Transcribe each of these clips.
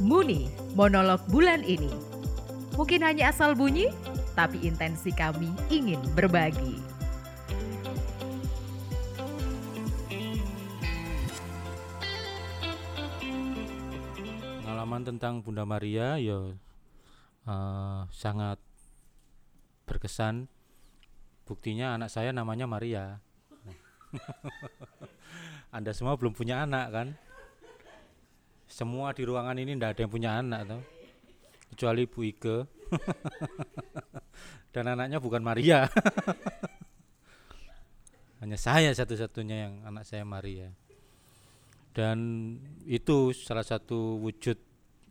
Muni, monolog bulan ini. Mungkin hanya asal bunyi, tapi intensi kami ingin berbagi. Pengalaman tentang Bunda Maria ya eh, sangat berkesan. Buktinya anak saya namanya Maria. Anda semua belum punya anak kan? Semua di ruangan ini tidak ada yang punya anak toh. Kecuali Bu Ike. Dan anaknya bukan Maria. Hanya saya satu-satunya yang anak saya Maria. Dan itu salah satu wujud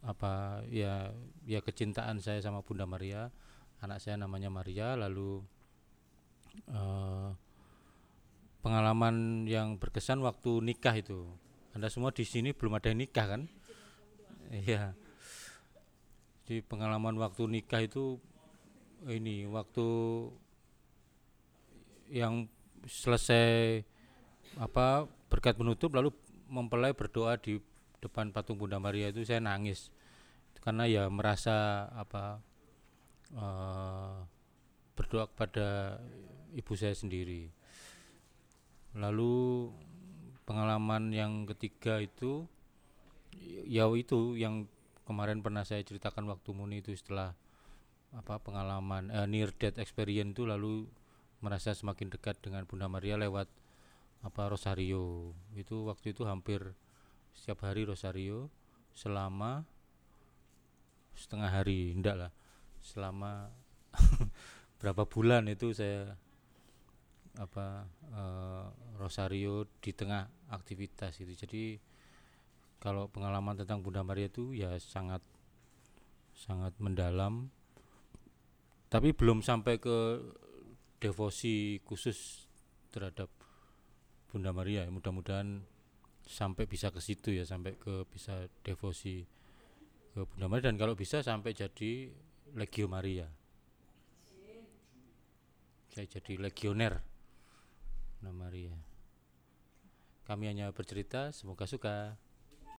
apa ya ya kecintaan saya sama Bunda Maria. Anak saya namanya Maria lalu eh, pengalaman yang berkesan waktu nikah itu. Anda semua di sini belum ada yang nikah kan? Iya. Di pengalaman waktu nikah itu ini waktu yang selesai apa berkat penutup lalu mempelai berdoa di depan patung Bunda Maria itu saya nangis karena ya merasa apa eh, berdoa kepada ibu saya sendiri. Lalu pengalaman yang ketiga itu ya itu yang kemarin pernah saya ceritakan waktu Muni itu setelah apa pengalaman eh, near death experience itu lalu merasa semakin dekat dengan Bunda Maria lewat apa rosario. Itu waktu itu hampir setiap hari rosario selama setengah hari enggak lah selama berapa bulan itu saya apa eh, rosario di tengah aktivitas itu. Jadi kalau pengalaman tentang Bunda Maria itu ya sangat sangat mendalam. Tapi belum sampai ke devosi khusus terhadap Bunda Maria ya. mudah-mudahan sampai bisa ke situ ya sampai ke bisa devosi ke Bunda Maria. Dan kalau bisa sampai jadi Legio Maria. Saya jadi legioner Bunda Maria. Kami hanya bercerita semoga suka